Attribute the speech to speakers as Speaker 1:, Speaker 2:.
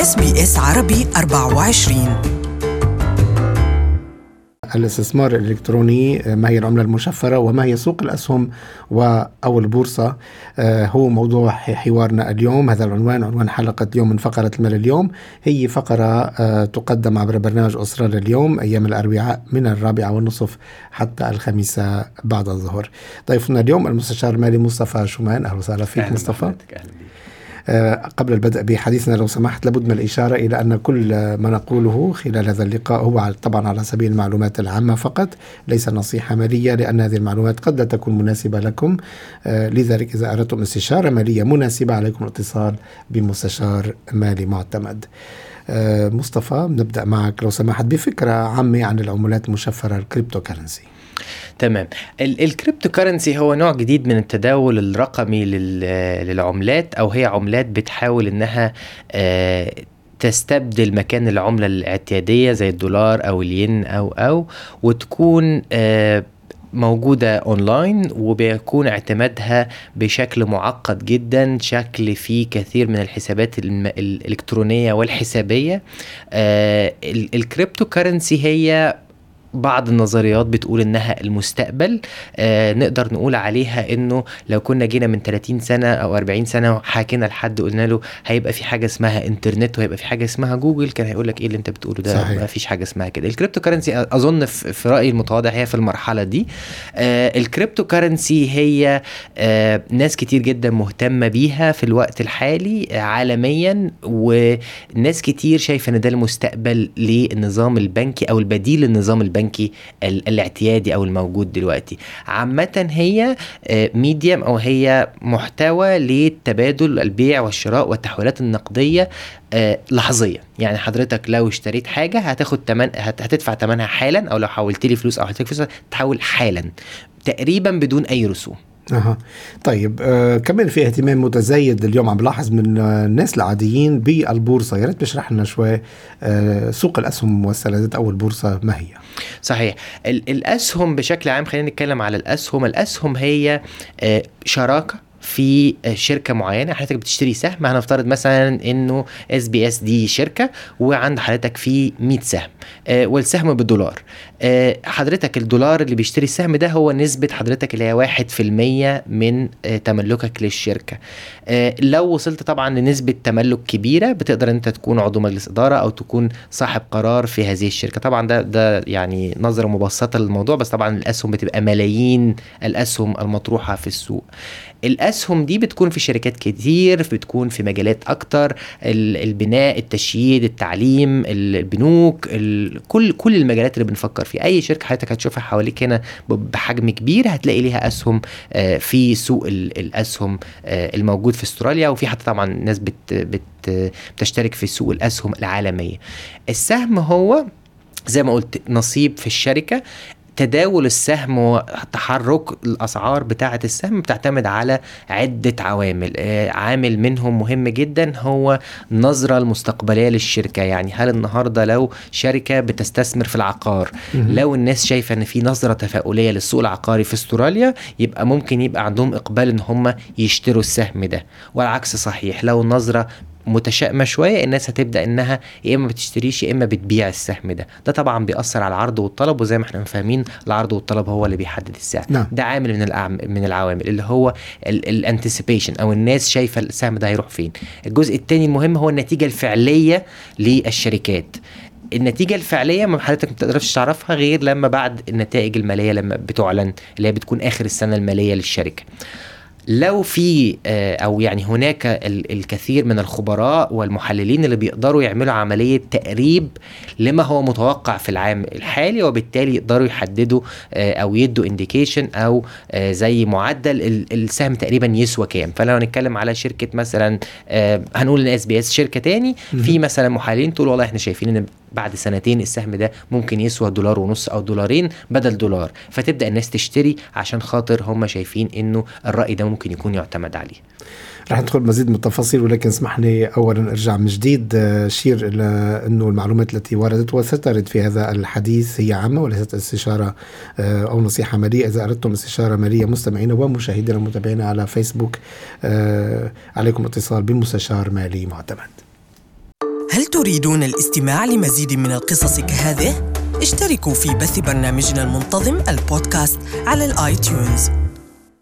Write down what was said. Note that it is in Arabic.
Speaker 1: إس بي إس عربي 24
Speaker 2: الاستثمار الإلكتروني ما هي العملة المشفرة وما هي سوق الأسهم أو البورصة؟ آه، هو موضوع حوارنا اليوم. هذا العنوان عنوان حلقة اليوم من فقرة المال اليوم. هي فقرة آه، تقدم عبر برنامج أسرار اليوم أيام الأربعاء من الرابعة والنصف حتى الخامسة بعد الظهر. ضيفنا اليوم المستشار المالي مصطفى شومان. أهلا وسهلا فيك مصطفى. أهلا قبل البدء بحديثنا لو سمحت لابد من الإشارة إلى أن كل ما نقوله خلال هذا اللقاء هو طبعا على سبيل المعلومات العامة فقط ليس نصيحة مالية لأن هذه المعلومات قد لا تكون مناسبة لكم. آه، لذلك إذا أردتم استشارة مالية مناسبة عليكم الاتصال بمستشار مالي معتمد. آه، مصطفى نبدأ معك. لو سمحت بفكرة عامة عن العملات المشفرة الكريبتو كرنسي
Speaker 3: تمام. الكريبتو كرنسي هو نوع جديد من التداول الرقمي للعملات أو هي عملات بتحاول إنها آه، تستبدل مكان العملة الاعتيادية زي الدولار أو الين أو أو وتكون آه، موجودة اونلاين وبيكون اعتمادها بشكل معقد جدا شكل فيه كثير من الحسابات الإلكترونية والحسابية. آه ال cryptocurrency هي بعض النظريات بتقول إنها المستقبل آه نقدر نقول عليها إنه لو كنا جينا من 30 سنة أو 40 سنة وحكينا لحد قلنا له هيبقى في حاجة اسمها إنترنت وهيبقى في حاجة اسمها جوجل كان هيقول لك إيه اللي أنت بتقوله ده؟ صحيح. ما فيش حاجة اسمها كده. ال cryptocurrency أظن في رأيي المتواضع هي في المرحلة دي. آه ال cryptocurrency هي آه ناس كتير جدا مهتمة بيها في الوقت الحالي عالميا وناس كتير شايفة إن ده المستقبل للنظام البنكي أو البديل للنظام البنكي. البنكي الاعتيادي أو الموجود دلوقتي. عامة هي medium آه، أو هي محتوى للتبادل البيع والشراء والتحويلات النقدية آه، لحظيا. يعني حضرتك لو اشتريت حاجة هتاخد تمن هتدفع ثمنها حالا أو لو حولت لي فلوس أو حطيت فلوس تحول حالا تقريبا بدون أي رسوم.
Speaker 2: أها. طيب آه كمان في اهتمام متزايد اليوم عم بلاحظ من آه الناس العاديين بالبورصة. يا ريت تشرح لنا شوي آه سوق الأسهم والسندات أو البورصة ما هي؟
Speaker 3: صحيح. الأسهم بشكل عام خلينا نتكلم على الأسهم. الأسهم هي آه شراكة في شركة معينة حضرتك بتشتري سهم هنفترض مثلا إنه إس بي إس دي شركة وعند حضرتك في 100 سهم آه والسهم بالدولار. آه حضرتك الدولار اللي بيشتري السهم ده هو نسبة حضرتك اللي هي 1% من آه تملكك للشركة. لو وصلت طبعا لنسبة تملك كبيرة بتقدر أنت تكون عضو مجلس إدارة أو تكون صاحب قرار في هذه الشركة. طبعا ده ده يعني نظرة مبسطة للموضوع بس طبعا الأسهم بتبقى ملايين الأسهم المطروحة في السوق. الاسهم دي بتكون في شركات كتير بتكون في مجالات أكتر البناء التشييد التعليم البنوك كل كل المجالات اللي بنفكر فيها. أي شركة حضرتك هتشوفها حواليك هنا بحجم كبير هتلاقي ليها أسهم آه، في سوق الأسهم آه، الموجود في استراليا وفي حتى طبعا ناس بت بت بتشترك في سوق الأسهم العالمية. السهم هو زي ما قلت نصيب في الشركة تداول السهم وتحرك الأسعار بتاعة السهم بتعتمد على عدة عوامل. آه، عامل منهم مهم جدا هو النظره المستقبلية للشركة. يعني هل النهارده لو شركة بتستثمر في العقار لو الناس شايفة إن في نظرة تفاؤلية للسوق العقاري في استراليا يبقى ممكن يبقى عندهم إقبال إن هم يشتروا السهم ده. والعكس صحيح لو النظره متشائمة شوية الناس هتبدأ إنها يا إما بتشتريش يا إما بتبيع السهم ده. ده طبعا بيأثر على العرض والطلب وزي ما إحنا فاهمين العرض والطلب هو اللي بيحدد السعر. نعم. ده عامل من من العوامل اللي هو الانتسيبيشن أو الناس شايفة السهم ده هيروح فين. الجزء الثاني المهم هو النتيجة الفعلية للشركات. النتيجة الفعلية ما حضرتك ما بتقدرش تعرفها غير لما بعد النتائج المالية لما بتعلن اللي هي بتكون آخر السنة المالية للشركة. لو في آه، أو يعني هناك الكثير من الخبراء والمحللين اللي بيقدروا يعملوا عملية تقريب لما هو متوقع في العام الحالي وبالتالي يقدروا يحددوا آه، أو يدوا indication أو آه، زي معدل السهم تقريبا يسوى كام. فلو هنتكلم على شركة مثلا هنقول إن إس بي إس شركة تاني في مثلا محللين تقول والله إحنا شايفين إن بعد سنتين السهم ده ممكن يسوى دولار ونص أو دولارين بدل دولار. فتبدأ الناس تشتري عشان خاطر هم شايفين إنه الرأي ده ممكن يكون يعتمد عليه.
Speaker 2: رح ندخل مزيد من التفاصيل ولكن اسمح لي اولا أرجع من جديد آه، اشير إلى إنه المعلومات التي وردت وسترد في هذا الحديث هي عامة وليست استشارة آه، أو نصيحة مالية. إذا أردتم استشارة مالية مستمعينا ومشاهدينا المتابعين على فيسبوك آه، عليكم الاتصال بمستشار مالي معتمد.
Speaker 1: هل تريدون الاستماع لمزيد من القصص كهذه؟ اشتركوا في بث برنامجنا المنتظم البودكاست على الاي تيونز